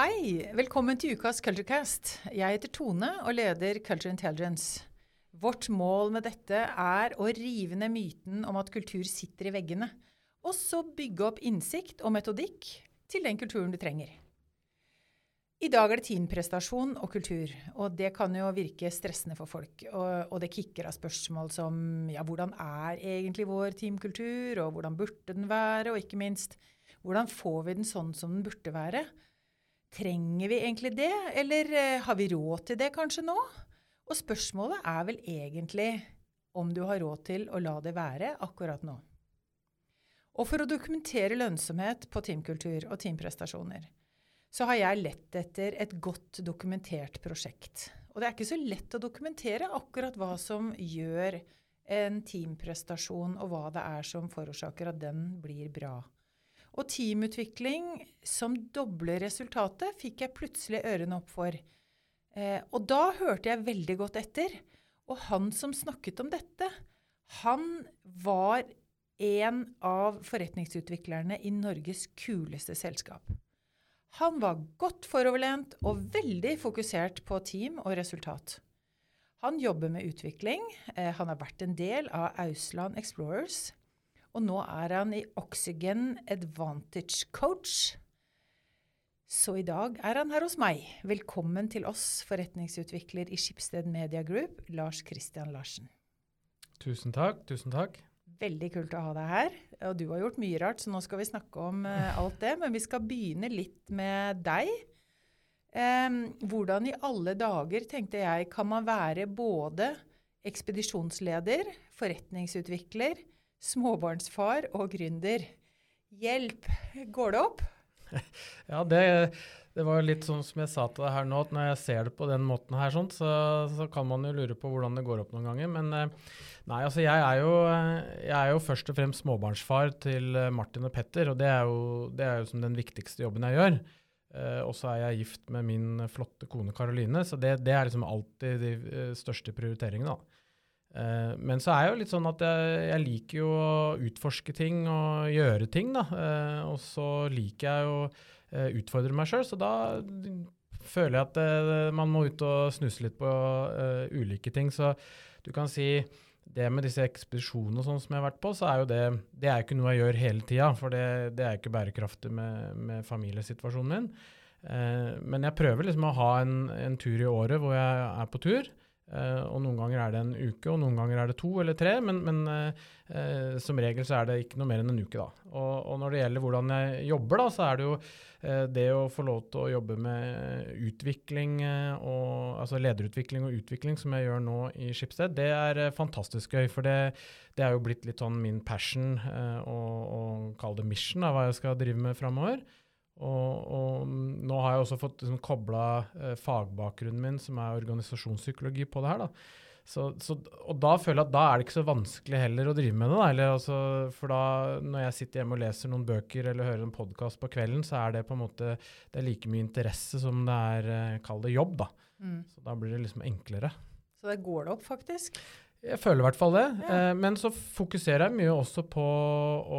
Hei, velkommen til ukas Culturecast. Jeg heter Tone og leder Culture Intelligence. Vårt mål med dette er å rive ned myten om at kultur sitter i veggene, og så bygge opp innsikt og metodikk til den kulturen du trenger. I dag er det teamprestasjon og kultur, og det kan jo virke stressende for folk. Og, og, det kicker av spørsmål som ja, hvordan er egentlig vår teamkultur, og hvordan burde den være, og ikke minst hvordan får vi den sånn som den burde være? Trenger vi egentlig det, eller eh, har vi råd til det kanskje nå? Og spørsmålet er vel egentlig om du har råd til å la det være akkurat nå. Og for å dokumentere lønnsomhet på teamkultur og teamprestasjoner, så har jeg lett etter et godt dokumentert prosjekt. Og det er ikke så lett å dokumentere akkurat hva som gjør en teamprestasjon, og hva det er som forårsaker at den blir bra. Og teamutvikling som dobler resultatet, fikk jeg plutselig ørene opp for. Eh, og da hørte jeg veldig godt etter. Og han som snakket om dette, han var en av forretningsutviklerne i Norges kuleste selskap. Han var godt foroverlent og veldig fokusert på team og resultat. Han jobber med utvikling. Eh, han har vært en del av Ausland Explorers. Og nå er han i Oxygen Advantage Coach. Så i dag er han her hos meg. Velkommen til oss, forretningsutvikler i Skipsted Media Group, Lars Christian Larsen. Tusen takk. Tusen takk. Veldig kult å ha deg her. Og du har gjort mye rart, så nå skal vi snakke om uh, alt det. Men vi skal begynne litt med deg. Um, hvordan i alle dager, tenkte jeg, kan man være både ekspedisjonsleder, forretningsutvikler, småbarnsfar og gründer? Hjelp! Går det opp? Ja, det, det var litt sånn som jeg sa til deg her nå, at når jeg ser det på den måten her, sånt, så, så, kan man jo lure på hvordan det går opp noen ganger. Men uh, Nei, altså jeg er, jo, jeg er, jo, først og fremst småbarnsfar til eh, Martin og Petter, og det er jo, det er jo som den viktigste jobben jeg gjør. Uh, og så er jeg gift med min flotte kone Karoline, så det, det, er liksom alltid de største prioriteringene. Uh, men så er jeg jo litt sånn at jeg, jeg, liker jo å utforske ting og gjøre ting, da. og så liker jeg å utfordre meg sjøl, så da føler jeg at man må ut og snuse litt på ulike ting. Så du kan si det med disse ekspedisjonene sånn som jeg har vært på, så er jo det det er ikke noe jeg gjør hele tida. For det, det, er ikke bærekraftig med, med familiesituasjonen min. Eh, men jeg prøver liksom å ha en, en, tur i året hvor jeg er på tur. Uh, og Noen ganger er det en uke, og noen ganger er det to eller tre. Men, men uh, som regel så er det ikke noe mer enn en uke. da. Og, og når det gjelder hvordan jeg jobber, da, så er det jo det å få lov til å jobbe med utvikling, og, altså lederutvikling og utvikling, som jeg gjør nå i Skipsted, det er fantastisk gøy. For det, det, er jo blitt litt sånn min passion, og, og kall det mission, av hva jeg skal drive med framover. Og, og, nå har jeg også fått liksom, kobla eh, fagbakgrunnen min, som er organisasjonspsykologi, på det her. da. Så, så, og da føler jeg at da er det ikke så vanskelig heller å drive med det. Da. Eller, altså, for da, når jeg sitter hjemme og leser noen bøker eller hører en podkast på kvelden, så er det på en måte det er like mye interesse som det er eh, Kall det jobb, da. Mm. Så da blir det liksom enklere. Så det går det opp, faktisk? Jeg føler i hvert fall det. Ja. Eh, men så fokuserer jeg mye også på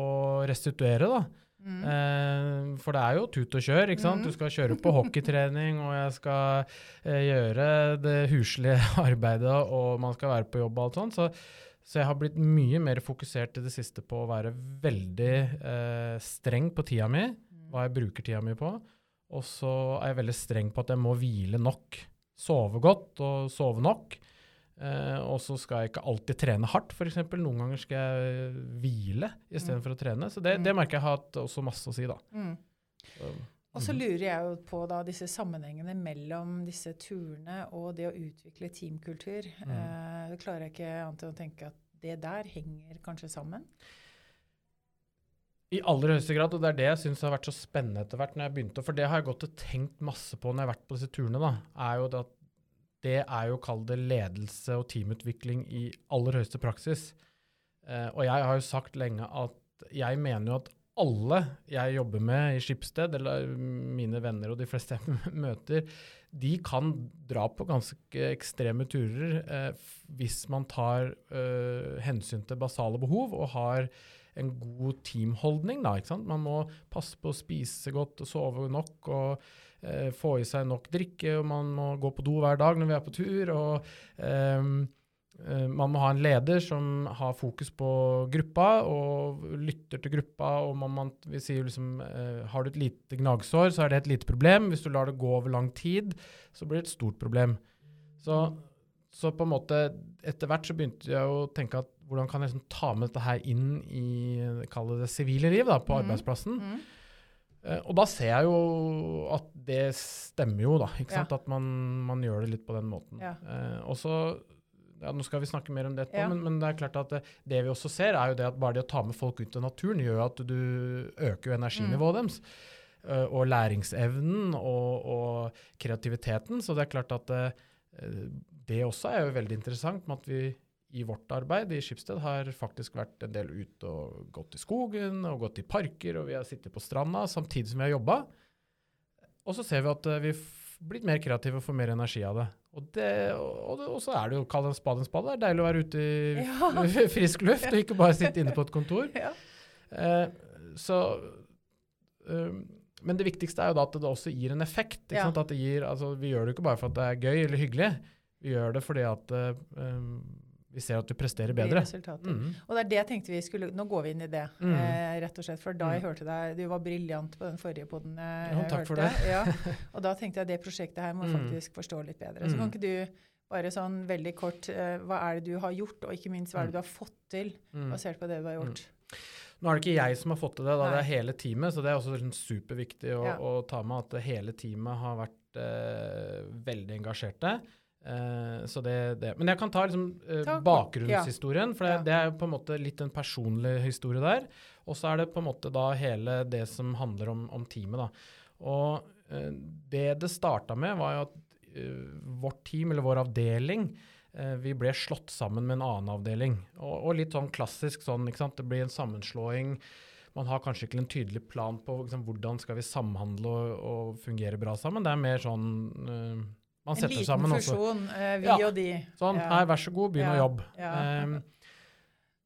å restituere, da. Mm. Eh, for det er jo tut og kjør. ikke sant? Mm. Du skal kjøre på hockeytrening, og jeg skal eh, gjøre det huslige arbeidet, og man skal være på jobb og alt sånt. Så, så jeg har blitt mye mer fokusert i det siste på å være veldig eh, streng på tida mi, mm. hva jeg bruker tida mi på. Og så er jeg veldig streng på at jeg må hvile nok. Sove godt og sove nok. Uh, og så skal jeg ikke alltid trene hardt, f.eks. Noen ganger skal jeg hvile istedenfor mm. å trene. Så det, det, mm. merker jeg har hatt også masse å si, da. Mm. Så, og så lurer jeg jo på da disse sammenhengene mellom disse turene og det å utvikle teamkultur. Mm. Uh, klarer jeg ikke annet enn å tenke at det der henger kanskje sammen? I aller høyeste grad, og det er det jeg syns har vært så spennende etter hvert når jeg begynte. For det har jeg gått og tenkt masse på når jeg har vært på disse turene. da, er jo det at det er jo kall det ledelse og teamutvikling i aller høyeste praksis. Eh, og jeg har jo sagt lenge at jeg mener jo at alle jeg jobber med i Skipsted, eller mine venner og de fleste jeg møter, de kan dra på ganske ekstreme turer eh, hvis man tar eh, hensyn til basale behov og har en god teamholdning. Da, ikke sant? Man må passe på å spise godt og sove nok og eh, få i seg nok drikke. og Man må gå på do hver dag når vi er på tur. og eh, man må ha en leder som har fokus på gruppa og lytter til gruppa. og man, man, vi sier liksom, eh, Har du et lite gnagsår, så er det et lite problem. Hvis du lar det gå over lang tid, så blir det et stort problem. Så, så på en måte, etter hvert så begynte jeg å tenke at hvordan kan jeg liksom ta med dette her inn i det sivile liv da, på mm. arbeidsplassen? Mm. Uh, og da ser jeg jo at det stemmer jo, da. Ja. At man, man, gjør det litt på den måten. Ja. Uh, og så, ja, Nå skal vi snakke mer om det etterpå, ja. men, men, det er klart at det, det, vi også ser, er jo det at bare det å ta med folk ut i naturen gjør at du øker energinivået mm. deres. Og læringsevnen og, og, kreativiteten. Så det er klart at det også er jo veldig interessant med at vi i vårt arbeid i Skipsted har faktisk vært en del ute og gått i skogen og gått i parker, og vi har sittet på stranda samtidig som vi har jobba. Og så ser vi at uh, vi har blitt mer kreative og får mer energi av det. Og, det, og, og så er det jo kall en spade en spade. Det er deilig å være ute i ja. frisk luft og ikke bare sitte inne på et kontor. Ja. Eh, så um, Men det viktigste er jo da at det også gir en effekt. Ja. Gir, altså, vi gjør det ikke bare for at det er gøy eller hyggelig. Vi gjør det fordi at um, vi ser at du presterer bedre. Mm. Og det er det jeg tenkte vi skulle Nå går vi inn i det, mm. eh, rett og slett. For da jeg mm. hørte deg Du var briljant på den forrige poden jeg ja, takk hørte. For det. ja, og da tenkte jeg at det prosjektet her må mm. faktisk forstå litt bedre. Så kan mm. ikke du bare sånn veldig kort eh, Hva er det du har gjort, og ikke minst hva er det mm. du har fått til, basert på det du har gjort? Nå er det ikke jeg som har fått til det, da, det er hele teamet. Så det er også sånn superviktig å, ja. å, ta med at hele teamet har vært eh, veldig engasjerte. Uh, så det, det, Men jeg kan ta, liksom, uh, bakgrunnshistorien, for det, ja. det, er på en måte litt en personlig historie der. Og så er det på en måte da hele det som handler om, om teamet. da. Og uh, det det starta med, var jo at vårt team, eller vår avdeling, vi ble slått sammen med en annen avdeling. Og, og litt sånn klassisk sånn, ikke sant? det blir en sammenslåing. Man har kanskje ikke en tydelig plan på liksom, hvordan skal vi samhandle og, og, fungere bra sammen. Det er mer sånn man en liten sammen fusjon, uh, vi ja. og de. Sånn, ja. her, vær så god, begynn ja. å jobbe. Um,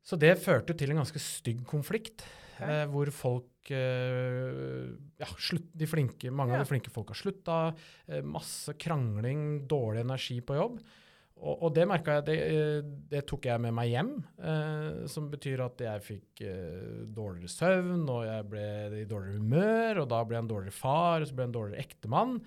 så det førte til en ganske stygg konflikt, okay. uh, hvor folk uh, ja, slutt, de flinke, Mange av de flinke folka slutta. masse krangling, dårlig energi på jobb. Og, og det merka jeg, det, det, tok jeg med meg hjem. som betyr at jeg fikk dårligere søvn, og jeg ble i dårligere humør, og da ble jeg en dårligere far, og så ble jeg en dårligere ektemann.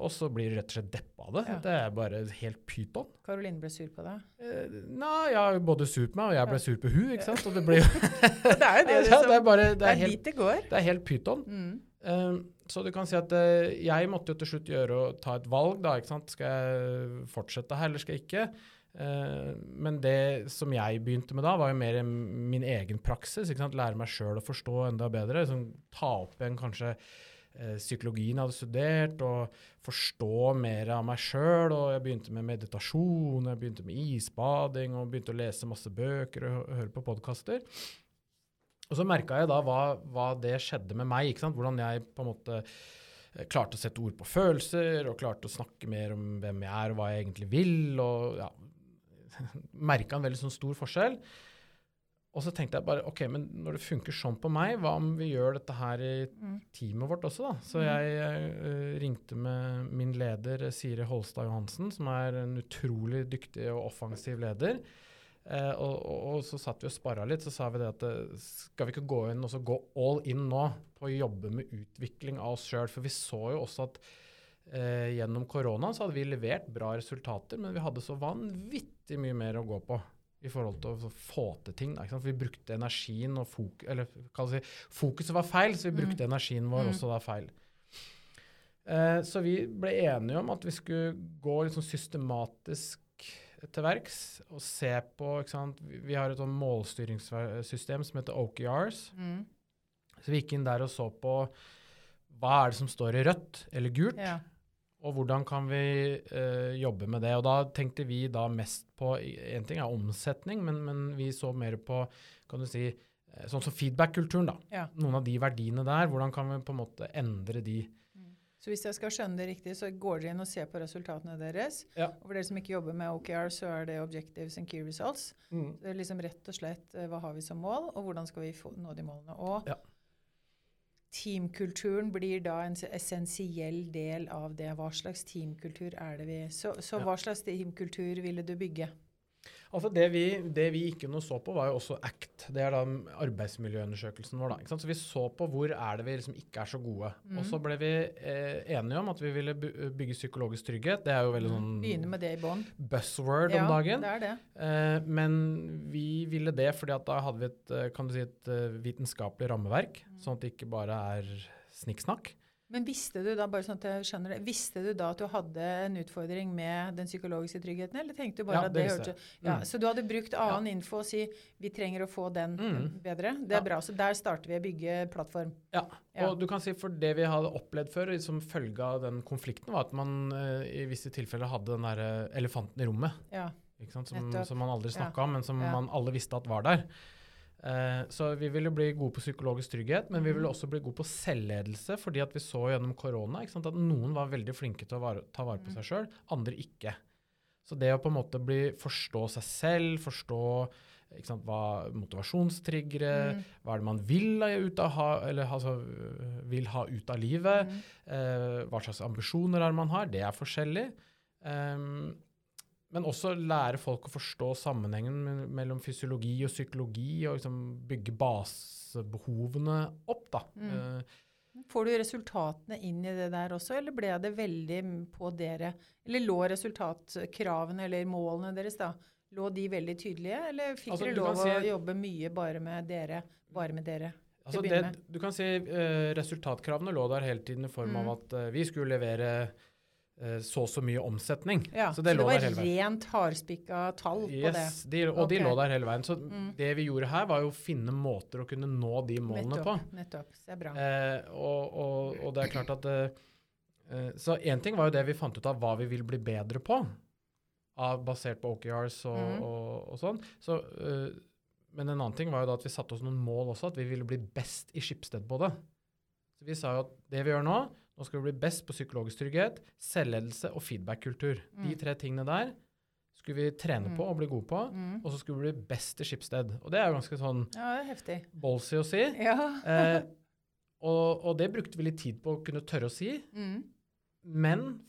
Og så blir du rett og slett deppa av det. Ja. Det er bare helt pyton. Karoline ble sur på deg? Eh, nei, ja, både sur på meg, og jeg ble sur på hun, ikke sant. Og det blir jo Det er jo det, liksom. det er, bare, det er, det er helt, dit det går. Det er helt pyton. Mm. Um, så du kan si at uh, jeg måtte jo til slutt gjøre og ta et valg, da. ikke sant? Skal jeg fortsette her, eller skal jeg ikke? Uh, men det som jeg begynte med da, var jo mer min egen praksis. ikke sant? Lære meg sjøl å forstå enda bedre. Liksom, ta opp igjen kanskje psykologien jeg hadde studert, og forstå mer av meg sjøl. Og jeg begynte med meditasjon, jeg begynte med isbading, og begynte å lese masse bøker og høre på podkaster. Og så merka jeg da hva, hva, det skjedde med meg. Hvordan jeg på en måte eh, klarte å sette ord på følelser, og klarte å snakke mer om hvem jeg er og hva jeg egentlig vil. og ja, Merka en veldig sånn stor forskjell. Og så tenkte jeg bare ok, men når det funker sånn på meg, hva om vi gjør dette her i mm. teamet vårt også, da? Så mm. jeg uh, ringte med min leder Siri Holstad Johansen, som er en utrolig dyktig og offensiv leder. Uh, og, og, og, så satt vi og sparra litt, så sa vi det at uh, skal vi ikke gå inn og så gå all in nå på å jobbe med utvikling av oss sjøl? For vi så jo også at gjennom korona så hadde vi levert bra resultater, men vi hadde så vanvittig mye mer å gå på i forhold til å få til ting. For vi brukte energien og fok eller, si, Fokuset var feil, så vi brukte mm. energien vår mm. også da feil. Eh, så vi ble enige om at vi skulle gå liksom systematisk til verks og se på Vi, vi har et sånn målstyringssystem som heter OKRs. Mm. Så vi gikk inn der og så på hva er det som står i rødt eller gult. Ja. Og hvordan kan vi uh, jobbe med det? Og da tenkte vi da mest på En ting er omsetning, men, men vi så mer på kan du si, eh, Sånn som feedback-kulturen, da. Ja. Noen av de verdiene der, hvordan kan vi på en måte endre de? Så hvis jeg skal skjønne det riktig, så går dere inn og ser på resultatene deres. Ja. Og for dere som ikke jobber med OKR, så er det Objectives and Key Results. Det er liksom rett og slett eh, hva har vi som mål, og hvordan skal vi få, nå de målene. Og Ja. Teamkulturen blir da en essensiell del av det. Hva slags teamkultur er det vi Så, så Ja. hva slags teamkultur ville du bygge? Altså det vi, det vi ikke nå så på, var jo også ACT. Det er da arbeidsmiljøundersøkelsen vår. da? Så vi så på hvor er det vi liksom ikke er så gode. Og så ble vi eh, enige om at vi ville bygge psykologisk trygghet. Det er jo veldig sånn Begynne med det i bånn. buzzword Ja, om dagen. det er det. Eh, men vi ville det fordi at da hadde vi et, eh, kan du si et eh, vitenskapelig rammeverk, sånn at det ikke bare er snikksnakk. Men visste du da bare sånn at jeg skjønner det, visste du da at du hadde en utfordring med den psykologiske tryggheten, eller tenkte du bare Ja, at det det hørte ja, Mm. Så du hadde brukt annen info og si vi trenger å få den Mm. bedre? Det Ja. er bra. Så der starter vi å bygge plattform. Ja, Ja. og du kan si for det vi hadde opplevd før som følge av den konflikten, var at man eh, i visse tilfeller hadde den der eh, elefanten i rommet. Ja. Som, som man aldri Ja. snakka om, men som Ja. man alle visste at var der. Eh, så vi ville bli gode på psykologisk trygghet, men vi ville Mhm. også bli gode på selvledelse, fordi at vi så gjennom korona sant, at noen var veldig flinke til å vare, ta vare på seg sjøl, andre ikke. Så det å på en måte bli, forstå seg selv, forstå sant, hva motivasjonstriggere, Mm. hva er det man vil, ut av, eller, altså, vil ha ut av livet, Mm. eh, hva slags ambisjoner er man har, det er forskjellig. Ehm, men også lære folk å forstå sammenhengen mellom fysiologi og psykologi, og liksom bygge basebehovene opp. da. Mm. Eh, Får du resultatene inn i det der også, eller ble det veldig på dere? Eller lå resultatkravene eller målene deres da? Lå de veldig tydelige, eller fikk Altså, dere lov si, å jobbe mye bare med dere? Bare med dere? altså det, du kan si uh, Resultatkravene lå der hele tiden i form av Mm. at uh, vi skulle levere så og så mye omsetning. Ja, så det var der hele veien. rent hardspikka tall på det? Yes, de, og de lå der hele veien. Så Mm. det vi gjorde her, var jo å finne måter å kunne nå de målene på. Nettopp. nettopp. Det er bra. Eh, og, og, og det er klart at eh, eh, Så én ting var jo det vi fant ut av hva vi vil bli bedre på, av, basert på OKRs og, mm. og sånn. Så, eh, men en annen ting var jo da at vi satte oss noen mål også, at vi ville bli best i Skipsted på det. Så vi sa jo at det vi gjør nå, nå skal vi bli best på psykologisk trygghet, selvledelse og feedback-kultur. De Mm. tre tingene der skulle vi trene Mm. på og bli gode på. Mm. Og så skulle vi bli best i Skipsted. Og det er jo ganske sånn Ja, er ballsy å si. Ja. Eh, og, og det brukte vi litt tid på å kunne tørre å si. Mm. Men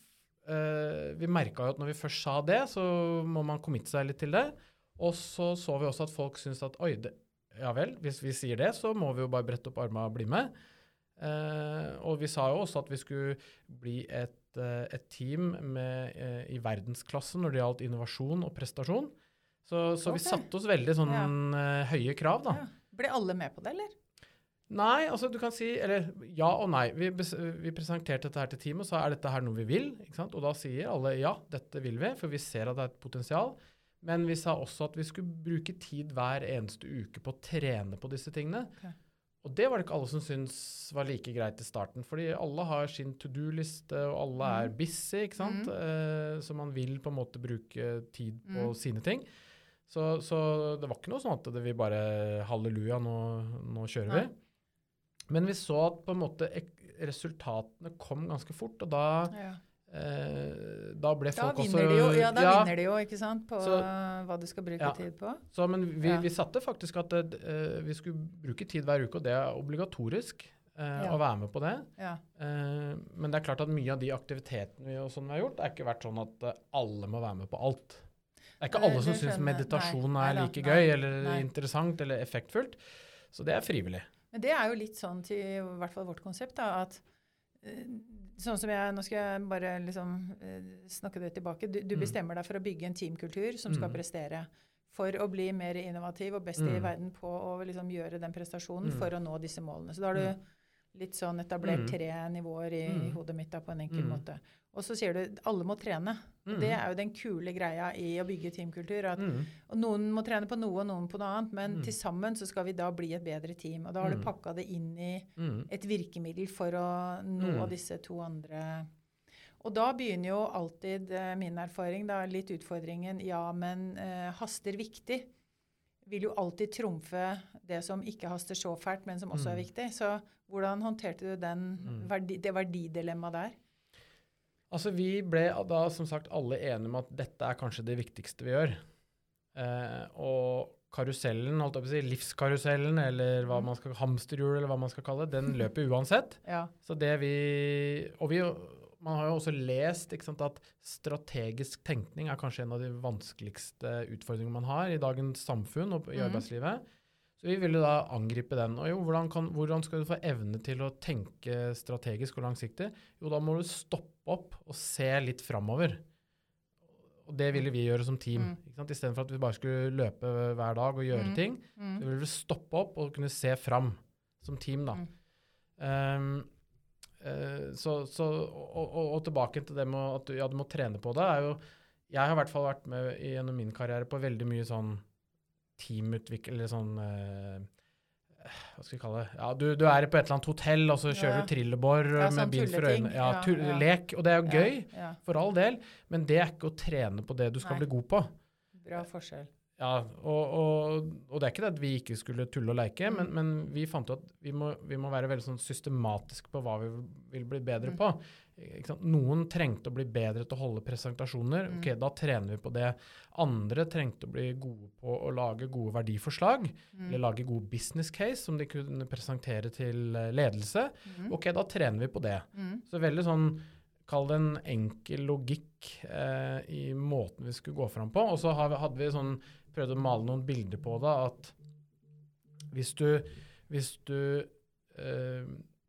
eh, vi merka jo at når vi først sa det, så må man committe seg litt til det. Og så så vi også at folk syntes at oi, det, ja vel, hvis vi sier det, så må vi jo bare brette opp armene og bli med. Eh, og vi sa jo også at vi skulle bli et, eh, et team med, eh, i verdensklasse når det gjaldt innovasjon og prestasjon. Så, så vi Ok. satte oss veldig sånn ja. høye krav, da. Ja. Ble alle med på det, eller? Nei, altså du kan si Eller ja og nei. Vi, vi presenterte dette her til teamet, og sa er dette her noe vi vil? Ikke sant? Og da sier alle ja, dette vil vi, for vi ser at det er et potensial. Men vi sa også at vi skulle bruke tid hver eneste uke på å trene på disse tingene. Ok. Og det var det ikke alle som syntes var like greit i starten. Fordi alle har sin to do-liste, og alle er Mhm. busy, ikke sant. Eh, så man vil på en måte bruke tid på mm. sine ting. Så, så det var ikke noe sånn at det vi bare Halleluja, nå, nå kjører Nei. vi. Men vi så at på en måte resultatene kom ganske fort, og da, Ja. Eh, da ble folk vinner også de jo, ja, da Ja, vinner de jo, ikke sant, på Så- hva du skal bruke Ja. tid på. Så, men vi, Ja. vi satte faktisk at det, eh, vi skulle bruke tid hver uke, og det er obligatorisk eh, å være med på det. Ja. Eh, men det er klart at mye av de aktivitetene vi, og sånn vi har gjort, er ikke vært sånn at eh, alle må være med på alt. Det er ikke alle som syns meditasjon Nei, er like nei, gøy eller nei. interessant eller effektfullt. Så det er frivillig. Men det er jo litt sånn til i hvert fall vårt konsept, da, at Sånn som jeg, Nå skal jeg bare liksom eh, snakke det tilbake. Du, du Mm. bestemmer deg for å bygge en teamkultur som skal Mm. prestere. For å bli mer innovativ og best i Mm. verden på å liksom gjøre den prestasjonen for å nå disse målene. Så da har du. Litt sånn etablert Mm. tre nivåer i, i Mm. hodet mitt da, på en enkel Mm. måte. Og så sier du alle må trene. Mm. Det er jo den kule greia i å bygge teamkultur. at Mm. noen må trene på noe, og noen på noe annet, men Mm. til sammen så skal vi da bli et bedre team. Og da har du pakka det inn i et virkemiddel for å nå disse to andre. Og da begynner jo alltid, eh, min erfaring, da, litt utfordringen Ja, men eh, haster viktig. Vil jo alltid trumfe det som ikke haster så fælt, men som også er Mm. viktig. Så hvordan håndterte du den Mm. verdi, det verdidilemmaet der? Altså, vi ble da som sagt alle enige om at dette er kanskje det viktigste vi gjør. Eh, og karusellen, holdt jeg på å si, livskarusellen, eller hva Mm. man skal, hamsterhjul, eller hva man skal kalle det, den løper uansett. Ja. Så det vi Og vi, man har jo også lest sant, at strategisk tenkning er kanskje en av de vanskeligste utfordringene man har i dagens samfunn og i Mhm. arbeidslivet. Så vi ville da angripe den. Og jo, hvordan, kan, hvordan skal du få evne til å tenke strategisk og langsiktig? Jo, da må du stoppe opp og se litt framover. Og det ville vi gjøre som team. Mm. ikke sant? Istedenfor at vi bare skulle løpe hver dag og gjøre Mm. ting. Så Mm. ville vi stoppe opp og kunne se fram som team, da. Mm. Eh, så, så, og, og, tilbake til det med at du, ja, du må trene på det, er jo Jeg har i hvert fall vært med gjennom min karriere på veldig mye sånn teamutvikling, eller sånn eh, Hva skal vi kalle det? Ja, du, du er på et eller annet hotell, og så kjører Ja. du trillebår Ja, med bil for øynene. Ja, tull, lek. Og det er jo gøy, for all del, men det er ikke å trene på det du skal Nei. bli god på. Bra forskjell. Ja, og, og, og det er ikke det at vi ikke skulle tulle og leke, Mm. men, men vi fant ut at vi må, vi må være veldig sånn systematiske på hva vi vil bli bedre Mm. på. Noen trengte å bli bedre til å holde presentasjoner. Mm. Ok, da trener vi på det. Andre trengte å bli gode på å lage gode verdiforslag, Mm. eller lage gode business case som de kunne presentere til eh, ledelse. Mm. Ok, da trener vi på det. Mm. Så veldig sånn, kall det en enkel logikk eh, i måten vi skulle gå fram på. Og så hadde vi sånn, prøvd å male noen bilder på det, at hvis du, hvis du øh,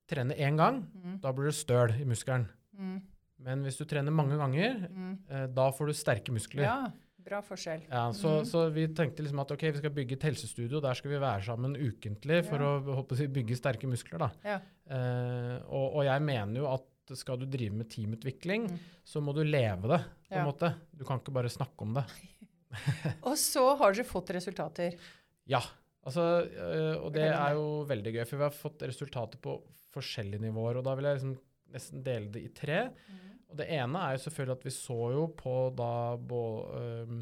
trener én gang, Mm. da blir du støl i muskelen. Mm. Men hvis du trener mange ganger, Mm. eh, da får du sterke muskler. Ja, bra forskjell. Ja, så, Mhm. så vi tenkte liksom at ok, vi skal bygge et helsestudio, der skal vi være sammen ukentlig for Ja. å håper bygge sterke muskler. da. Ja. Eh, og, og jeg mener jo at skal du drive med teamutvikling, Mm. så må du leve det, på en måte. Du kan ikke bare snakke om det. Og så har dere fått resultater. Ja, altså, øh, og det er jo veldig gøy, for vi har fått resultater på forskjellige nivåer, og da vil jeg liksom nesten dele det i tre. Og det ene er jo selvfølgelig at vi så jo på da bå- øh,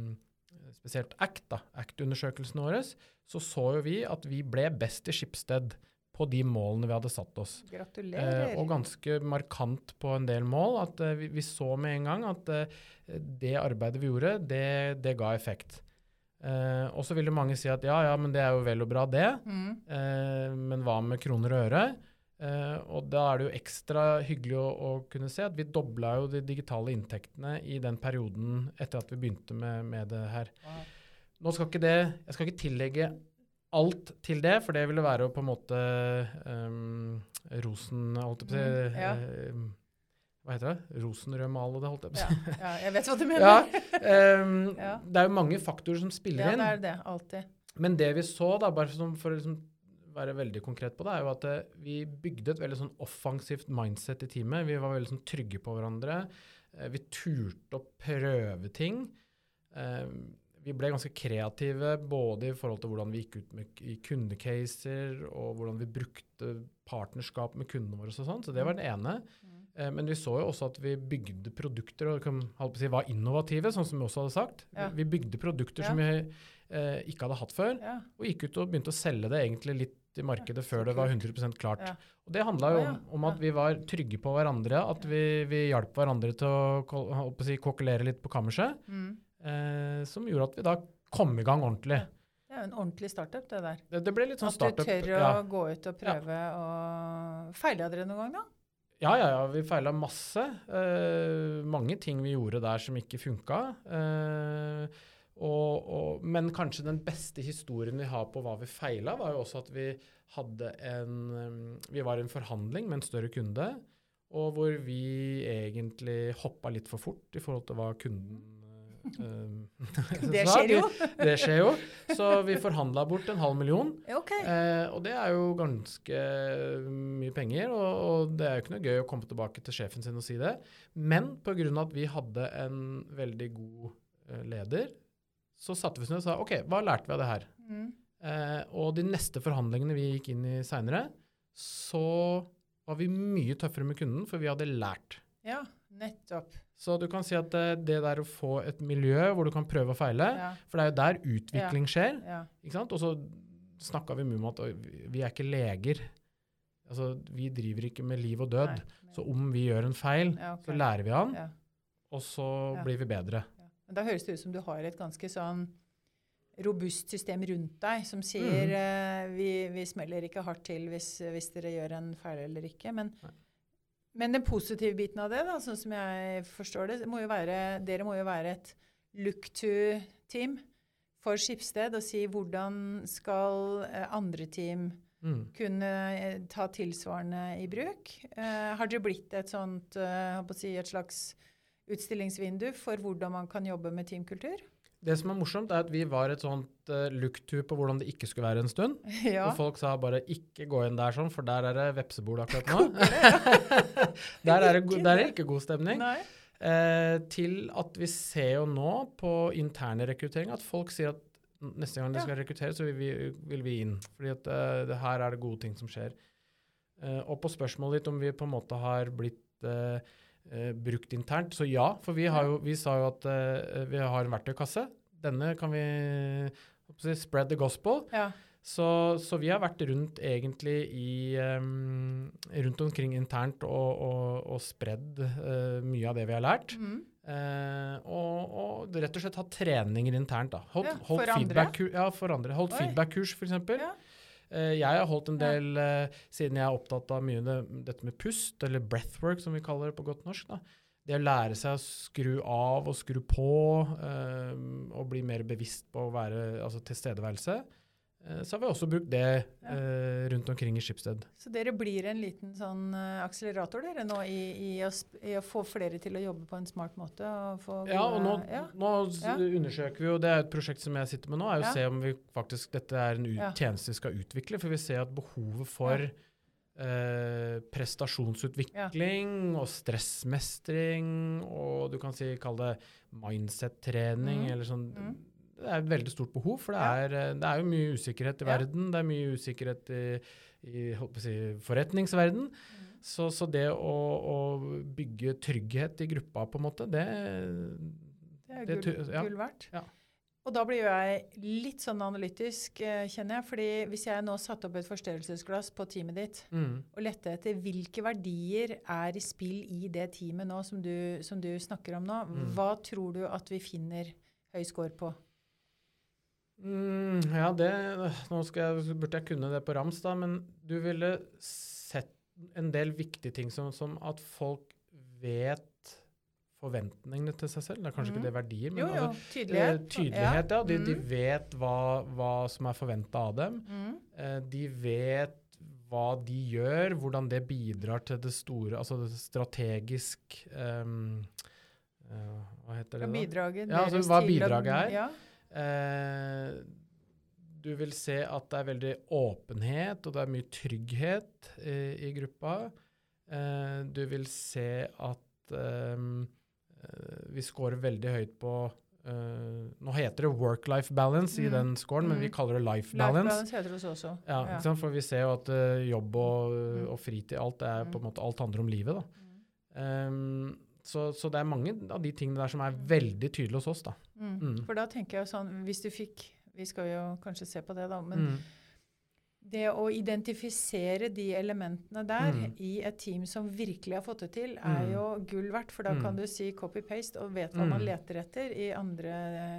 spesielt ACT, da, ACT-undersøkelsen vår, så så jo vi at vi ble best i Schibsted på de målene vi hadde satt oss. Gratulerer. Eh, og ganske markant på en del mål. At eh, vi, vi så med en gang at eh, det arbeidet vi gjorde, det, det ga effekt. Eh, og så ville mange si at ja, ja, men det er jo vel og bra, det. Mm. Eh, men hva med kroner og øre? Eh, og da er det jo ekstra hyggelig å, å kunne se at vi dobla jo de digitale inntektene i den perioden etter at vi begynte med, med det her. Wow. Nå skal ikke det Jeg skal ikke tillegge alt til det, for det ville være å på en måte um, rosen holdt jeg på å si Mm, ja. eh, Hva heter det? Rosenrødmale det, holdt jeg på å Ja, si. ja, jeg vet hva du mener. Ja, um, Ja. Det er jo mange faktorer som spiller inn. Ja, det er det. Alltid. Men det vi så, da, bare for å liksom være veldig konkret på det, er jo at eh, vi bygde et veldig sånn offensivt mindset i teamet. Vi var veldig sånn trygge på hverandre. Eh, vi turte å prøve ting. Eh, vi ble ganske kreative både i forhold til hvordan vi gikk ut med, i kundecaser, og hvordan vi brukte partnerskap med kundene våre og sånn. Så det var det ene. Mm. Eh, men vi så jo også at vi bygde produkter og på å si, var innovative, sånn som vi også hadde sagt. Ja. Vi, bygde produkter Ja. som vi eh, ikke hadde hatt før. Ja. Og gikk ut og begynte å selge det egentlig litt i markedet før det var 100% klart. Og det handla jo om, om at vi var trygge på hverandre, at vi, vi hjalp hverandre til å, å si, kokkelere litt på kammerset, Mm. Eh, som gjorde at vi da kom i gang ordentlig. Det er jo en ordentlig startup, det der. Det, det ble litt sånn At du tør å Ja. gå ut og prøve og Feila dere noen gang, da? ja, ja, ja, vi feila masse. Eh, mange ting vi gjorde der som ikke funka. Eh, og, og, men kanskje den beste historien vi har på hva vi feila, var jo også at vi hadde en um, Vi var i en forhandling med en større kunde, og hvor vi egentlig hoppa litt for fort i forhold til hva kunden eh, Det skjer jo. Det skjer jo. Så vi forhandla bort en halv million. Okay. Eh, og det er jo ganske mye penger, og, og det er jo ikke noe gøy å komme tilbake til sjefen sin og si det. Men pga. at vi hadde en veldig god eh, leder, så satte vi oss ned og sa OK, hva lærte vi av det her? Mm. Eh, og de neste forhandlingene vi gikk inn i seinere, så var vi mye tøffere med kunden, for vi hadde lært. Ja, nettopp. Så du kan si at det, det der å få et miljø hvor du kan prøve og feile, Ja. for det er jo der utvikling skjer. Ja. Ikke sant? Og så snakka vi mye om at vi er ikke leger. Altså, vi driver ikke med liv og død. Nei. Så om vi gjør en feil, Ja, ok. så lærer vi han, og så blir vi bedre. Men da høres det ut som du har et ganske sånn robust system rundt deg som sier mm. uh, vi, vi smeller ikke hardt til hvis, hvis dere gjør en feil eller ikke. Men, Nei. Men den positive biten av det, da, sånn som jeg forstår det, må jo være, dere må jo være et look to-team for Skipsted og si hvordan skal eh, andre team Mm. kunne eh, ta tilsvarende i bruk. Eh, har dere blitt et sånt, eh, si, et slags utstillingsvindu for hvordan man kan jobbe med teamkultur? Det som er morsomt, er at vi var et sånt uh, look-to på hvordan det ikke skulle være en stund. ja. Og folk sa bare 'ikke gå inn der sånn, for der er det vepsebol akkurat nå'. der, er det, der er det ikke god stemning. Eh, til at vi ser jo nå på interne rekruttering at folk sier at neste gang de skal rekruttere, så vil vi, vil vi inn. Fordi at uh, det her er det gode ting som skjer. Eh, og på spørsmålet ditt om vi på en måte har blitt eh, brukt internt, så ja. For vi, har jo, vi sa jo at eh, vi har en verktøykasse. Denne kan vi si, spread the gospel. Ja. Så, så vi har vært rundt egentlig i um, rundt omkring internt og, og, og spredd uh, mye av det vi har lært. Mm. Uh, og, og rett og slett hatt treninger internt. da. Holdt, Ja, holdt feedback-kurs, Ja, for andre. Holdt feedback-kurs, f.eks. Ja. Eh, jeg har holdt en del, eh, siden jeg er opptatt av mye det, dette med pust, eller breathwork, som vi kaller det på godt norsk. da. Det å lære seg å skru av og skru på, eh, og bli mer bevisst på å være altså tilstedeværelse. Eh, så har vi også brukt det Ja. eh, rundt omkring i Skipsted. Så dere blir en liten sånn eh, akselerator dere nå i, i, å, i å få flere til å jobbe på en smart måte? Og få Ja, og nå, ja. nå Ja. undersøker vi jo, det er et prosjekt som jeg sitter med nå, er å se om vi faktisk, dette er en tjeneste vi skal utvikle, for vi ser at behovet for eh, prestasjonsutvikling og stressmestring, og du kan si, kalle det mindset-trening, mm. eller sånn, Mhm. Det er et veldig stort behov, for det, er, eh, det er jo mye usikkerhet i Ja. verden, det er mye usikkerhet i, i si, forretningsverden, Mm. så, så det å, å bygge trygghet i gruppa, på en måte, det, Det er det gull, ja. gull verdt. Og da blir jo jeg litt sånn analytisk, eh, kjenner jeg. fordi hvis jeg nå satte opp et forstørrelsesglass på teamet ditt, mm. og lette etter hvilke verdier er i spill i det teamet nå som du, som du snakker om nå, Mm. hva tror du at vi finner høy score på? Mm, ja, det Nå jeg, burde jeg kunne det på rams, da, men du ville sett en del viktige ting som, som at folk vet forventningene til seg selv. Det er kanskje mm. ikke det verdier, men Jo, jo, altså, tydelighet. eh, tydelighet, ja. De, de Mm. vet hva, hva som er forventa av dem. Mm. Eh, de vet hva de gjør, hvordan det bidrar til det store, altså det strategisk um, uh, Hva heter det da? bidraget Ja, altså hva bidraget er. Ja. Eh, du vil se at det er veldig åpenhet, og det er mye trygghet i, i gruppa. Eh, du vil se at eh, vi scorer veldig høyt på eh, Nå heter det work-life balance i Mm. den scoren, men vi Mm. kaller det life Life balance. balance heter det også. Ja, Ja. For vi ser jo at eh, jobb og, Mm. og fritid, alt er Mm. måte, alt handler om livet. da. Mm. Så, så det er mange av de tingene der som er veldig tydelige hos oss. da. Mm. Mm. For da tenker jeg sånn, hvis du fikk Vi skal jo kanskje se på det, da. Men Mm. det å identifisere de elementene der Mm. i et team som virkelig har fått det til, er Mm. jo gull verdt. For da Mm. kan du si copy-paste og vet hva man Mm. leter etter i andre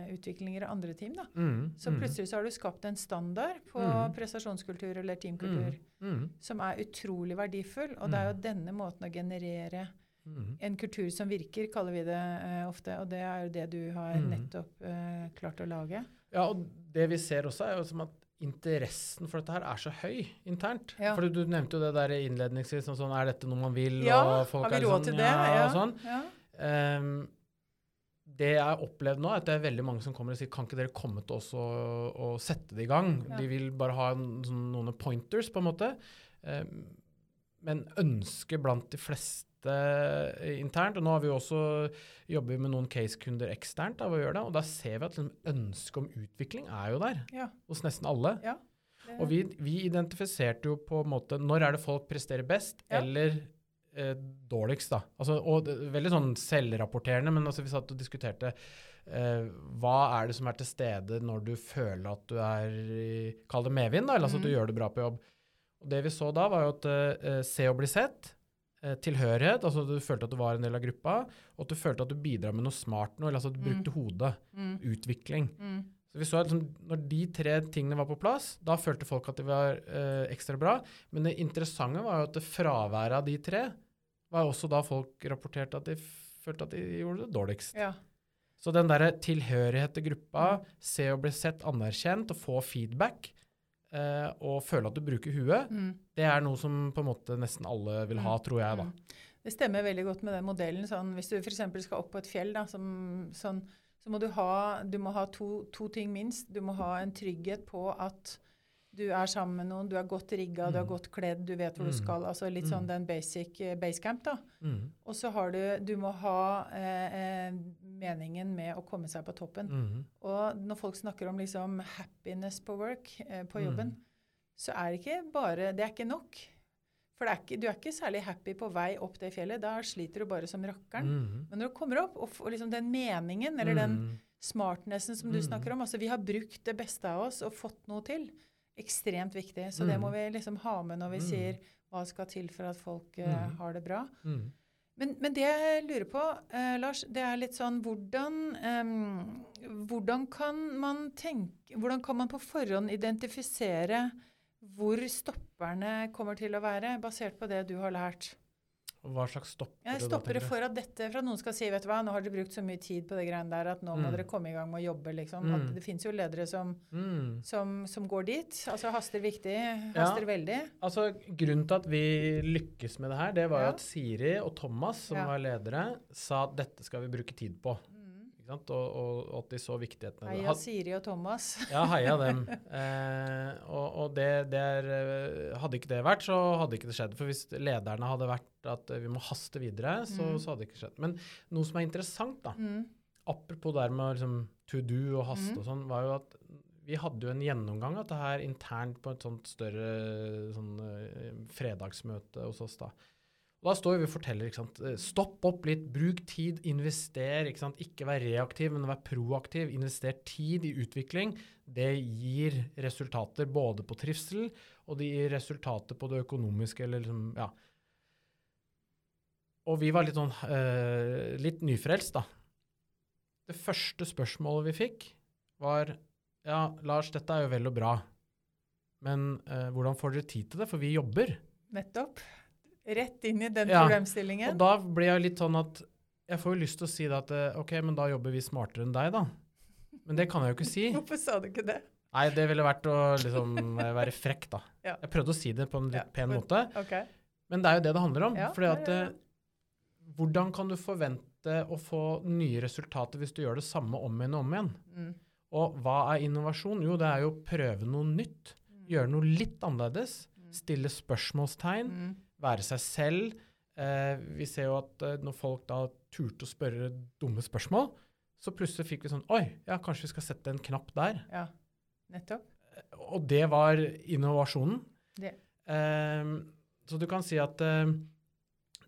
eh, utviklinger og andre team. da. Mm. Så mm. plutselig så har du skapt en standard på Mm. prestasjonskultur eller teamkultur Mm. som er utrolig verdifull. Og det er jo Mm. denne måten å generere Mm. en kultur som virker, kaller vi det uh, ofte. Og det er jo det du har Mm. nettopp uh, klart å lage. Ja, og det vi ser også, er jo som at interessen for dette her er så høy internt. Ja. For du nevnte jo det der innledningsvis, sånn, sånn er dette noe man vil? Ja, og folk har vi er råd sånn, til det? Ja, ja. sånn. ja. Um, det jeg har opplevd nå, er at det er veldig mange som kommer og sier kan ikke dere komme til oss og, og sette det i gang? Ja. De vil bare ha en, sånn, noen pointers, på en måte. Um, men ønsket blant de fleste eh, internt, og nå har vi også jobber med noen case-kunder eksternt gjøre det, og da ser vi at liksom, ønsket om utvikling er jo der ja. hos nesten alle. ja. Det- Og vi, vi identifiserte jo på en måte når er det folk presterer best, Ja. eller eh, dårligst, da. Altså, og det, veldig sånn selvrapporterende, men altså, vi satt og diskuterte eh, hva er det som er til stede når du føler at du er i Kall det medvind, da, eller altså at du Mm. gjør det bra på jobb. Og det vi så da, var jo at eh, se og bli sett, eh, tilhørighet, altså at du følte at du var en del av gruppa, og at du følte at du bidrar med noe smart noe, eller altså at du Mm. brukte hodet. Mm. Utvikling. Mm. Så vi så at liksom, når de tre tingene var på plass, da følte folk at de var eh, ekstra bra. Men det interessante var jo at det fraværet av de tre var også da folk rapporterte at de følte at de gjorde det dårligst. Ja. Så den derre tilhørighet til gruppa, Mm. se og bli sett, anerkjent og få feedback, eh, og føle at du bruker huet, Mm. det er noe som på en måte nesten alle vil ha, tror jeg, da. Mm. Det stemmer veldig godt med den modellen. Sånn, hvis du f.eks. skal opp på et fjell, da, som, sånn, så må du ha, du må ha to, to ting minst. Du må ha en trygghet på at du er sammen med noen, du er godt rigga, du er Mm. godt kledd, du vet hvor du Mm. skal. altså Litt sånn Mm. den basic eh, basecamp. da. Mm. Og så har du Du må ha eh, eh, meningen med å komme seg på toppen. Mm. Og når folk snakker om liksom happiness på work, eh, på Mm. jobben, så er det ikke bare Det er ikke nok. For det er ikke, du er ikke særlig happy på vei opp det fjellet. Da sliter du bare som rakkeren. Mm. Men når du kommer opp, og og liksom den meningen, eller den Mm. smartnessen som du Mm. snakker om Altså, vi har brukt det beste av oss og fått noe til. Ekstremt viktig. Så det Mm. må vi liksom ha med når vi Mm. sier hva skal til for at folk Mm. har det bra. Mm. Men, men det jeg lurer på, eh, Lars, det er litt sånn hvordan eh, Hvordan kan man tenke Hvordan kan man på forhånd identifisere hvor stopperne kommer til å være, basert på det du har lært? Hva slags stopper Jeg det stopper det for at dette For at noen skal si vet du hva, nå har dere brukt så mye tid på det greiene der at nå må Mm. dere komme i gang med å jobbe. liksom. Mm. Det fins jo ledere som, Mm. som, som går dit. Altså haster viktig, Ja. haster veldig. Altså, Grunnen til at vi lykkes med det her, det var jo Ja. at Siri og Thomas, som Ja. var ledere, sa at dette skal vi bruke tid på. Og, og, og at de så viktigheten av det. Heia Siri og Thomas. Ja, heia dem. Eh, og og det, det er, eh, hadde ikke det vært, så hadde ikke det skjedd. For hvis lederne hadde vært at eh, vi må haste videre, så, Mm. så hadde det ikke skjedd. Men noe som er interessant, da, Mm. apropos det med liksom, to do og haste Mm. og sånn, var jo at vi hadde jo en gjennomgang av dette her internt på et sånt større sånn, eh, fredagsmøte hos oss. da. Og da står vi og forteller ikke sant? eh, stopp opp litt, bruk tid, invester. Ikke sant? Ikke vær reaktiv, men vær proaktiv. Invester tid i utvikling. Det gir resultater både på trivsel, og det gir resultater på det økonomiske. eller liksom, ja. Og vi var litt sånn uh, litt nyfrelst, da. Det første spørsmålet vi fikk, var ja, Lars, dette er jo vel og bra, men uh, hvordan får dere tid til det? For vi jobber. Nettopp. Rett inn i den Ja, problemstillingen. Og da blir jeg litt sånn at jeg får jo lyst til å si det at eh, ok, men da jobber vi smartere enn deg, da. Men det kan jeg jo ikke si. Hvorfor sa du ikke det? Nei, det ville vært å liksom eh, være frekk, da. Ja. Jeg prøvde å si det på en litt Ja, pen men- måte, Ok. men det er jo det det handler om. Ja, fordi at eh, hvordan kan du forvente å få nye resultater hvis du gjør det samme om igjen og om igjen? Mm. Og hva er innovasjon? Jo, det er jo å prøve noe nytt. Gjøre noe litt annerledes. Mm. Stille spørsmålstegn. Mm. Være seg selv. Eh, vi ser jo at eh, når folk da turte å spørre dumme spørsmål, så plutselig fikk vi sånn Oi, ja, kanskje vi skal sette en knapp der. Ja, nettopp. Og det var innovasjonen. Det. Eh, så du kan si at eh,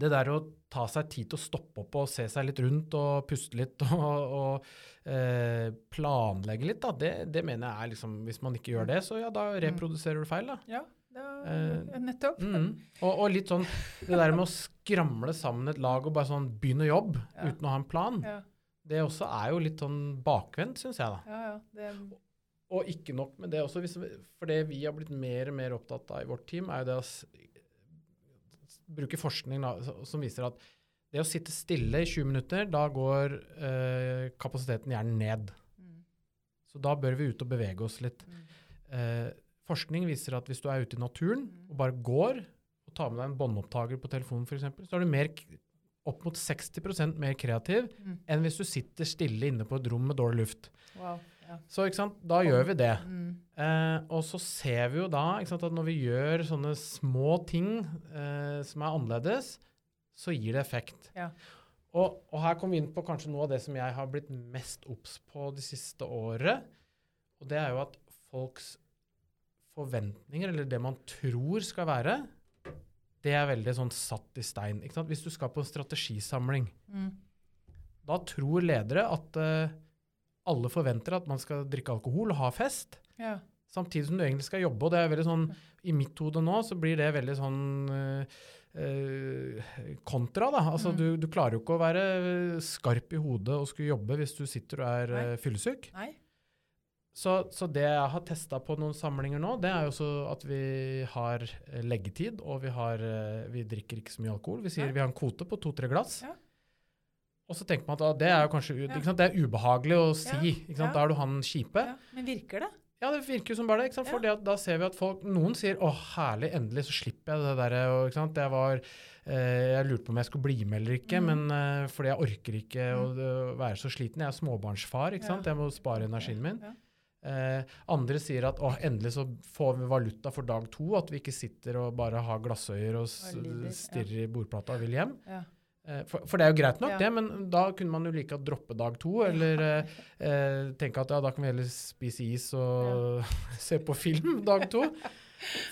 det der å ta seg tid til å stoppe opp og se seg litt rundt og puste litt og, og eh, planlegge litt, da, det, det mener jeg er liksom Hvis man ikke gjør det, så ja, da reproduserer du feil, da. Ja, da, Eh, nettopp. Mm. Og, og litt sånn det der med å skramle sammen et lag og bare sånn begynne å jobbe Ja. uten å ha en plan, Ja, det også er jo litt sånn bakvendt, syns jeg, da. ja, ja. Det, Og ikke nok med det også, hvis, for det vi har blitt mer og mer opptatt av i vårt team, er jo det å bruke forskning da, som viser at det å sitte stille i 20 minutter, da går eh, kapasiteten gjerne ned. mm, Så da bør vi ut og bevege oss litt. mm, Eh, forskning viser at hvis du er ute i naturen Mm. og bare går, og tar med deg en båndopptaker på telefonen f.eks., så er du mer, opp mot 60% mer kreativ mm. enn hvis du sitter stille inne på et rom med dårlig luft. Wow. Ja. Så da gjør vi det. Mm, Eh, og så ser vi jo da sant, at når vi gjør sånne små ting eh, som er annerledes, så gir det effekt. Ja. Og, og her kommer vi inn på kanskje noe av det som jeg har blitt mest obs på det siste året. Og det er jo at folks forventninger, eller det man tror skal være, det er veldig sånn satt i stein. Hvis du skal på en strategisamling, Mm. da tror ledere at uh, alle forventer at man skal drikke alkohol og ha fest, Ja. samtidig som du egentlig skal jobbe. Og det er veldig sånn, I mitt hode nå så blir det veldig sånn uh, uh, kontra, da. Altså Mm. du, du klarer jo ikke å være skarp i hodet og skulle jobbe hvis du sitter og er fyllesyk. Nei. Så, så det jeg har testa på noen samlinger nå, det er jo så at vi har eh, leggetid, og vi, har, eh, vi drikker ikke så mye alkohol. Vi sier ja. vi har en kvote på to-tre glass. Ja. Og så tenker man at ah, det er jo kanskje sant? Det er ubehagelig å si. Da er du han kjipe. Men virker det? Ja, det virker jo som bare det. For det at da ser vi at folk, noen sier 'Å, herlig, endelig så slipper jeg det og. Jeg var, eh, jeg lurte på om jeg skulle bli med eller ikke, Mm. men eh, fordi jeg orker ikke å Mm. å være så sliten. Jeg er småbarnsfar. Jeg må spare energien min. Eh, andre sier at å, endelig så får vi valuta for dag to, at vi ikke sitter og bare har glassøyer og s- Og lider, ja. stirrer i bordplata og vil hjem. Ja. Eh, for, for det er jo greit nok, Ja. det, men da kunne man jo like å droppe dag to, eller eh, eh, tenke at ja, da kan vi heller spise is og se på film dag to.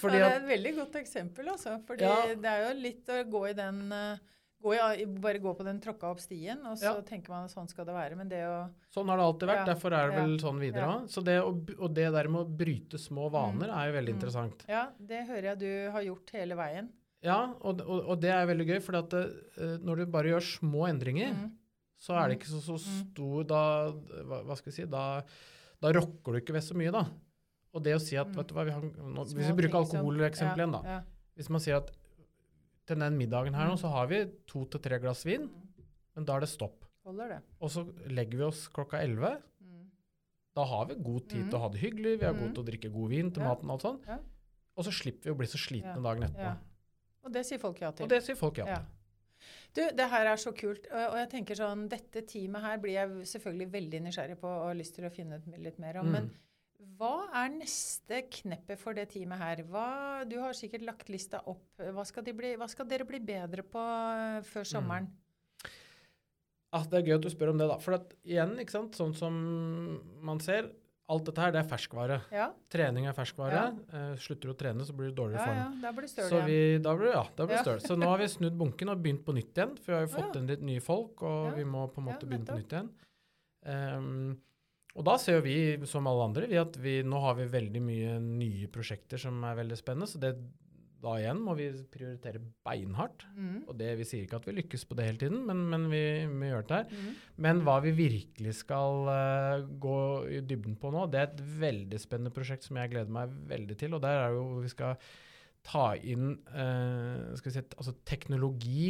Fordi det er et veldig godt eksempel, altså. For det er jo litt å gå i den eh, gå i, Bare gå på den tråkka opp stien, og så Ja. tenker man at sånn skal det være. Men det å sånn har det alltid vært, Ja, derfor er det vel ja, sånn videre ja. òg. Så det og det der med å bryte små vaner er jo veldig Mm. interessant. Ja, det hører jeg du har gjort hele veien. Ja, og, og, og det er veldig gøy, for eh, når du bare gjør små endringer, Mm. så er det Mm. ikke så, så Mm. stor da, hva, hva skal vi si, da, da rokker du ikke ved så mye, da. Og det å si at, Mm. vet du hva, vi har, nå, hvis vi bruker alkoholeksempelet igjen da. Ja, Hvis man sier at til den middagen her nå, Mm. så har vi to til tre glass vin, men da er det stopp. Holder det. Og så legger vi oss klokka 11. Mm. Da har vi god tid til å Mm. ha det hyggelig, vi har god Mm. til å drikke god vin til Ja. maten og alt sånt. Ja. Og så slipper vi å bli så slitne Ja. dagen etterpå. Ja. Og det sier folk ja til. Og det sier folk ja til. Du, det her er så kult. Og og jeg tenker sånn, Dette teamet her blir jeg selvfølgelig veldig nysgjerrig på og har lyst til å finne ut litt mer om. Mm. Men hva er neste kneppet for det teamet her? Hva, du har sikkert lagt lista opp. Hva skal, de bli, hva skal dere bli bedre på før før Mm. sommeren? Ah, det er gøy at du spør om det, da. For at, igjen, ikke sant, sånn som man ser, alt dette her, det er ferskvare. Ja, Trening er ferskvare. Eh, slutter du å trene, så blir du dårligere form. ja da blir det støl Så vi, da blir ja, da blir Ja. støl. Så nå har vi snudd bunken og begynt på nytt igjen. For vi har jo Ja. fått inn litt nye folk, og Ja. vi må på en Ja, måte begynne på nytt igjen. Ehm, og da ser jo vi, som alle andre, vi at vi, nå har vi veldig mye nye prosjekter som er veldig spennende. Så det, da igjen må vi prioritere beinhardt. Mm. Og det, vi sier ikke at vi lykkes på det hele tiden, men, men vi, vi gjør det her. Mm. Men hva vi virkelig skal uh, gå i dybden på nå, det er et veldig spennende prosjekt som jeg gleder meg veldig til. Og der er jo vi skal ta inn uh, skal vi si, altså teknologi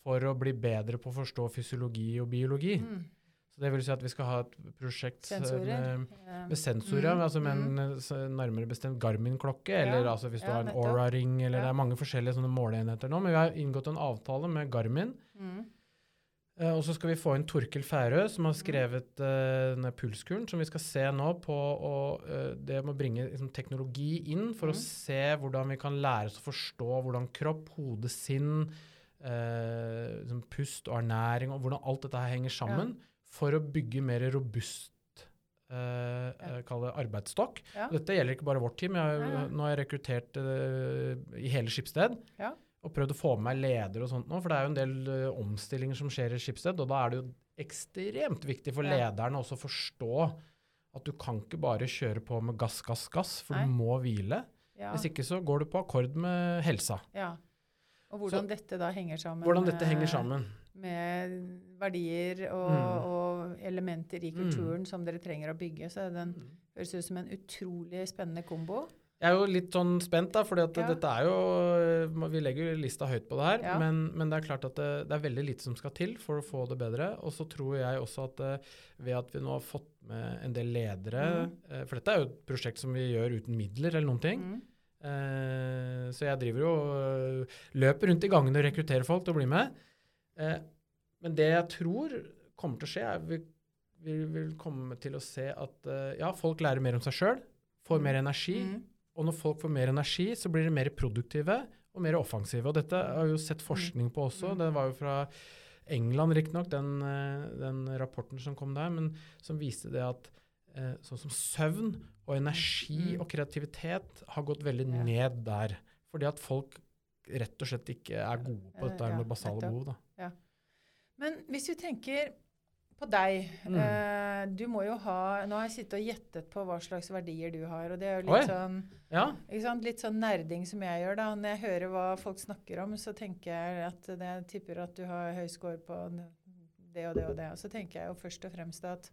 for å bli bedre på å forstå fysiologi og biologi. Mm. Så det vil si at vi skal ha et prosjekt eh, Sensorer. med, med sensorer, mm, altså med mm. en eh, nærmere bestemt Garmin-klokke, Ja, eller altså hvis du ja, har en. Aura-ring, eller Ja. det er mange forskjellige sånne måleenheter nå. Men vi har inngått en avtale med Garmin. Mm. Eh, og så skal vi få inn Torkel Færø, som har skrevet eh, denne pulskuren, som vi skal se nå på å, eh, det med å bringe liksom, teknologi inn for å Mhm. se hvordan vi kan lære oss å forstå hvordan kropp, hode, sinn, eh, liksom, pust og ernæring, og hvordan alt dette her henger sammen, for å bygge mer robust Uh, ja. arbeidsstokk. Ja. Dette gjelder ikke bare vårt team. Jeg, ja. Nå har jeg rekruttert uh, i hele Skipsted Ja. og prøvd å få med meg ledere og sånt nå, for det er jo en del uh, omstillinger som skjer i Skipsted, og da er det jo ekstremt viktig for lederne også å forstå at du kan ikke bare kjøre på med gass, gass, gass, for Nei. du må hvile. Hvis ikke så går du på akkord med helsa. ja. Og hvordan dette da henger sammen Hvordan dette henger sammen. Med verdier og, Mm. og elementer i Mm. kulturen som dere trenger å bygge. Så den høres ut som en utrolig spennende kombo. Jeg er jo litt sånn spent, da, for Ja. dette er jo Vi legger jo lista høyt på det her, Ja. men, men det er klart at det, det er veldig lite som skal til for å få det bedre. Og så tror jeg også at eh, ved at vi nå har fått med en del ledere Mm. eh, For dette er jo et prosjekt som vi gjør uten midler eller noen ting. Mm. Eh, så jeg driver jo løper rundt i gangene og rekrutterer folk til å bli med. Eh, men det jeg tror kommer til å skje, er vi, vi vil komme til å se at eh, ja, folk lærer mer om seg sjøl, får Mm. mer energi. Mm. Og når folk får mer energi, så blir de mer produktive og mer offensive. Og dette har vi jo sett forskning på også. Mm. Det var jo fra England, riktignok, den, eh, den rapporten som kom der, men som viste det at sånn som søvn og energi Mm. og kreativitet har gått veldig ned der. Fordi at folk rett og slett ikke er gode på Eh, dette med basale behov. da. Men hvis vi tenker på deg Mm. eh, Du må jo ha Nå har jeg sittet og gjettet på hva slags verdier du har, og det er jo litt sånn Ja? Litt sånn nerding som jeg gjør. da. Når jeg hører hva folk snakker om, så tenker jeg at det, tipper at du har høy score på det og det og det. Og så tenker jeg jo først og fremst at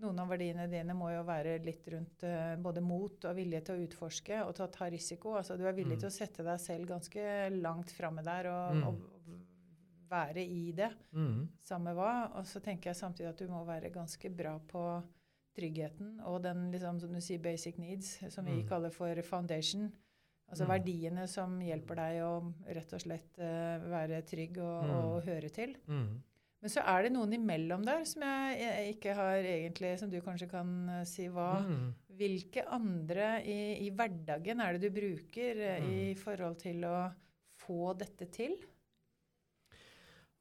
noen av verdiene dine må jo være litt rundt eh, både mot og vilje til å utforske og til å ta risiko. Altså du er villig Mm. til å sette deg selv ganske langt framme der og, Mm. og være i det, mm. samme hva. Og så tenker jeg samtidig at du må være ganske bra på tryggheten og den liksom, som du sier, basic needs, som vi Mm. kaller for foundation. Altså Mm. verdiene som hjelper deg å rett og slett uh, være trygg og, Mm. og høre til. Mm. Men så er det noen imellom der som jeg, ikke har egentlig Som du kanskje kan eh, si hva Mm. Hvilke andre i, i hverdagen er det du bruker mm. i forhold til å få dette til?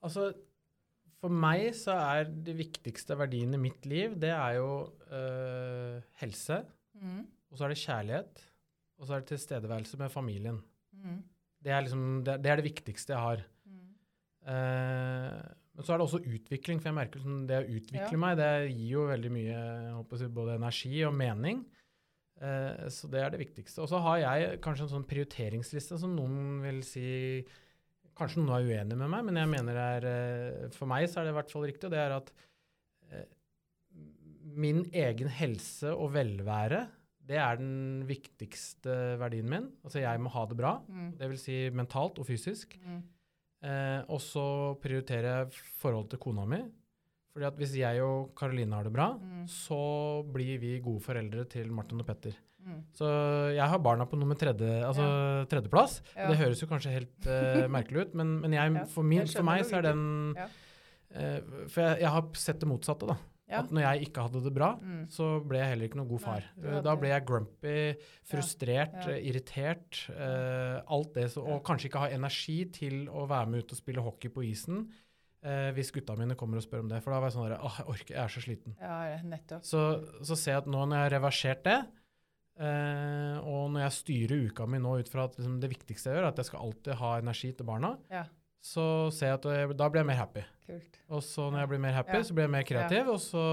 Altså, for meg så er de viktigste verdiene i mitt liv, det er jo øh, helse, Mm. og så er det kjærlighet, og så er det tilstedeværelse med familien. Mm. Det er, liksom, det, det er det viktigste jeg har. Mm. Eh, men så er det også utvikling, for jeg merker at det å utvikle Ja. meg, det gir jo veldig mye jeg både energi og mening. Eh, så det er det viktigste. Og så har jeg kanskje en sånn prioriteringsliste som noen vil si Kanskje noen er uenig med meg, men jeg mener det er eh, For meg så er det i hvert fall riktig, og det er at eh, min egen helse og velvære, det er den viktigste verdien min. Altså jeg må ha det bra. Mm. Det vil si mentalt og fysisk. Mm. Eh, og så prioriterer jeg forholdet til kona mi. Fordi at hvis jeg og Karoline har det bra, Mm. så blir vi gode foreldre til Martin og Petter. Mm. Så jeg har barna på nummer tredje, altså tredjeplass. Ja. Det høres jo kanskje helt eh, merkelig ut, men, men jeg, Ja, for, min, for meg så er den Ja. eh, For jeg, jeg har sett det motsatte, da. Ja. At når jeg ikke hadde det bra, Mm. så ble jeg heller ikke noen god far. du Eh, Da ble jeg grumpy, frustrert, Ja. Ja. irritert. Uh, alt det, så, og kanskje ikke ha energi til å være med ut og spille hockey på isen Uh, hvis gutta mine kommer og spør om det. For da var jeg sånn der, oh, jeg orker, jeg er så sliten. ja. Så, så ser jeg at nå når jeg har reversert det, uh, og når jeg styrer uka mi nå ut fra at liksom, det viktigste jeg gjør, er at jeg skal alltid ha energi til barna, Ja, så ser jeg at jeg, da blir jeg mer happy. kult. Og så når jeg blir mer happy, Ja. så blir jeg mer kreativ, og så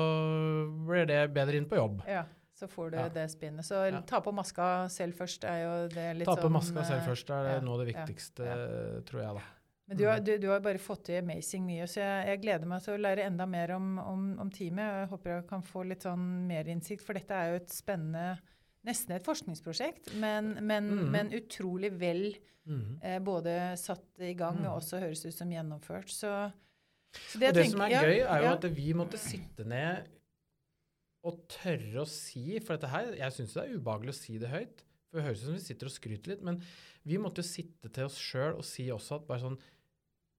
blir det bedre inn på jobb. Ja, så får du Ja. det spinnet. Så Ja. ta på maska selv først er jo det litt sånn Ta på sånn, maska selv eh, først, er det ja, noe av det ja, viktigste, tror jeg, da. Men du har, Mm. du, du har bare fått til amazing mye, så jeg, jeg gleder meg til å lære enda mer om, om, om teamet. Jeg håper jeg kan få litt sånn mer innsikt, for dette er jo et spennende Nesten et forskningsprosjekt, men, men, Mm. men utrolig vel mm. eh, både satt i gang Mm. og også høres ut som gjennomført. Så, så Og det tenker- som er ja, gøy, er jo ja. at vi måtte sitte ned og tørre å si For dette her, jeg syns det er ubehagelig å si det høyt. For det høres ut som vi sitter og skryter litt. Men vi måtte jo sitte til oss sjøl og si også at bare sånn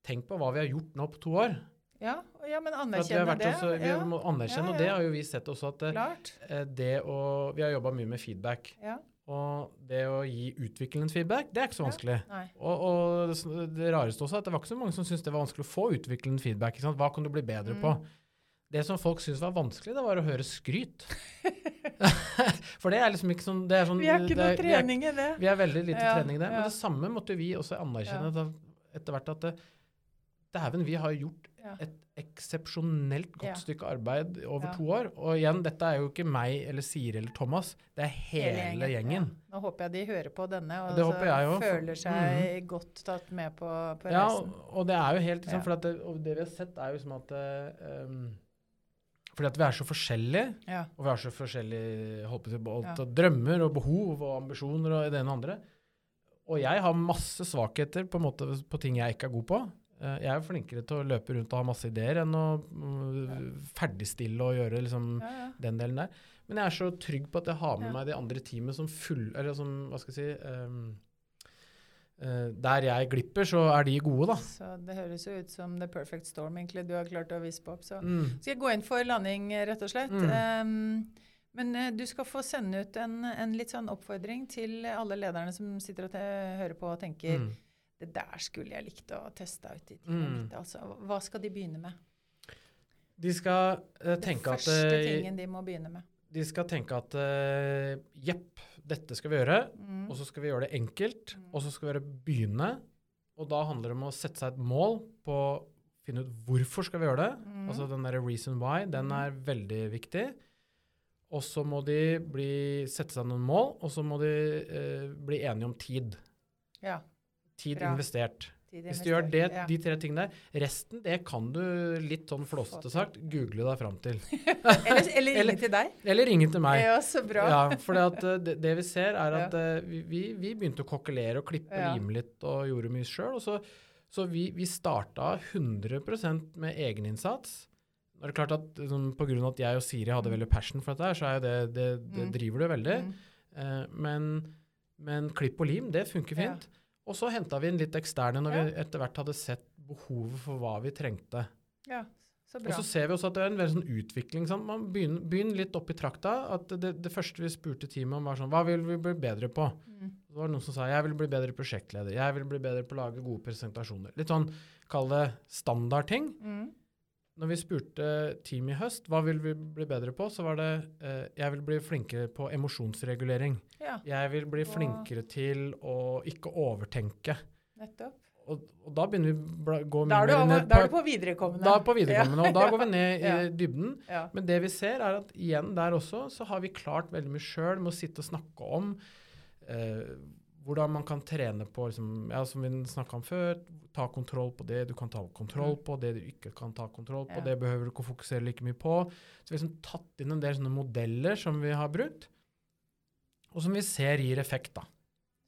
Tenk på hva vi har gjort nå på to år. Ja, ja, men anerkjenne det. også, vi ja, må anerkjenne, Ja, og det har jo vi sett også at eh, eh, det å Vi har jobba mye med feedback. Ja, Og det å gi utviklende feedback, det er ikke så vanskelig. Og, og det, rareste også er at det var ikke så mange som syntes det var vanskelig å få utviklende feedback. Hva kan du bli bedre Mm. på? Det som folk syntes var vanskelig, det var å høre skryt. For det er liksom ikke sånn det er sånn, Vi har ikke noe er- trening i det. Vi er veldig lite trening i det. Men det samme måtte vi også anerkjenne etter hvert at det- Dæven, vi har gjort Ja. et eksepsjonelt godt Ja. stykke arbeid over to år. Og igjen, dette er jo ikke meg eller Siri eller Thomas, det er hele, gjengen. Ja. Nå håper jeg de hører på denne og Det så håper jeg også, for- føler seg godt tatt med på, på Ja, og, og det er jo helt liksom, for det, det vi har sett, er jo som at eh, um, Fordi at vi er så forskjellige, Ja. og vi har så forskjellige holdt på holdt, Ja. drømmer og behov og ambisjoner og det ene og andre. Og jeg har masse svakheter på, måte, på ting jeg ikke er god på. Eh, jeg er flinkere til å løpe rundt og ha masse ideer enn å ja. ferdigstille og gjøre liksom, Ja, ja. den delen der. Men jeg er så trygg på at jeg har med meg de andre teamet som full... Eller som, hva skal jeg si um, uh, Der jeg glipper, så er de gode, da. Så det høres jo ut som the perfect storm, egentlig. Du har klart å vispe opp. Så Mm. skal jeg gå inn for landing, rett og slett. Mm. Um, men uh, du skal få sende ut en, en litt sånn oppfordring til alle lederne som sitter og hører på og tenker Mm. Det der skulle jeg likt å teste ut i teamet Mm. Altså, hva skal de begynne med? De skal uh, tenke at første eh, tingen de må begynne med. De skal tenke at uh, jepp, dette skal vi gjøre. Mm. Og så skal vi gjøre det enkelt, Mm. og så skal vi gjøre begynne. Og da handler det om å sette seg et mål på å finne ut hvorfor skal vi gjøre det. Mm. Altså den derre reason why, den Mm. er veldig viktig. Og så må de bli, sette seg noen mål, og så må de uh, bli enige om tid. Ja. Tid Bra. investert. tid Hvis du gjør det. Ja. de tre tingene der, resten det kan du litt sånn flåsete sagt google deg fram til. Eller, eller ringe til deg. Eller ringe til meg. Ja, så bra. Ja, for det, det, det vi ser, er at ja. vi, vi, vi begynte å kokkelere og klippe og lime litt og gjorde mye sjøl. Så, så vi, vi starta 100% med egeninnsats. Det er klart at liksom, På grunn av at jeg og Siri hadde Mm. veldig passion for dette, her, så er det, det, det Mm. driver det veldig. Mm. Eh, men, men klipp og lim, det funker Ja. Og så henta vi inn litt eksterne når Ja. vi etter hvert hadde sett behovet for hva vi trengte. Ja, så bra. Og så ser vi også at det er en veldig sånn utvikling. Sant? Man begynner, begynner litt opp i trakta. at det, det første vi spurte teamet om, var sånn Hva vil vi bli bedre på? Mm. Så var det noen som sa jeg vil bli bedre prosjektleder. Jeg vil bli bedre på å lage gode presentasjoner. Litt sånn, kall det standardting. Mm. Når vi spurte team i høst hva vil vi bli bedre på, så var det eh, jeg vil bli flinkere på emosjonsregulering. Ja, Jeg vil bli flinkere til å ikke overtenke. nettopp. Og, og da begynner vi å gå Da mye er du, mer over, ned da er du på viderekommende. da er på viderekommende, og da går vi ned i Ja. dybden. Ja. Men det vi ser, er at igjen der også, så har vi klart veldig mye sjøl med å sitte og snakke om eh, hvordan man kan trene på, liksom, ja, som vi snakka om før, ta kontroll på det du kan ta kontroll på, det du ikke kan ta kontroll på, Mm. Ja. det behøver du ikke å fokusere like mye på. Så vi har liksom tatt inn en del sånne modeller som vi har brukt, og som vi ser gir effekt, da.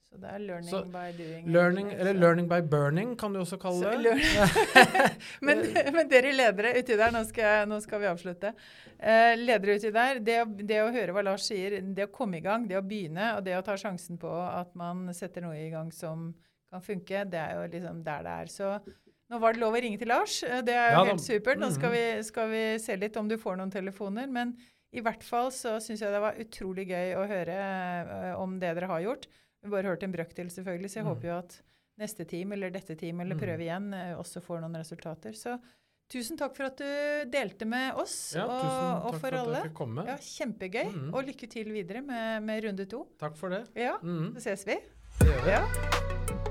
Så det er learning Så by doing. Learning, eller så- learning by burning, kan du også kalle det. men, men dere ledere uti der, nå skal, nå skal vi avslutte. Eh, ledere uti der, det, det å høre hva Lars sier, det å komme i gang, det å begynne, og det å ta sjansen på at man setter noe i gang som kan funke, det er jo liksom der det er. Så nå var det lov å ringe til Lars. eh, Det er jo Ja helt supert. Nå skal Mhm. vi, skal vi se litt om du får noen telefoner. Men i hvert fall så syns jeg det var utrolig gøy å høre eh, om det dere har gjort. Vi bare hørte en brøkdel, selvfølgelig, så jeg Mm. håper jo at neste team eller dette team eller Mm. prøve igjen eh, også får noen resultater. Så tusen takk for at du delte med oss Ja, og, og for, for at alle. Ja, Kjempegøy. Mm. Og lykke til videre med, med runde to. Takk for det. Ja, Mm, så ses vi. det gjør vi. Ja.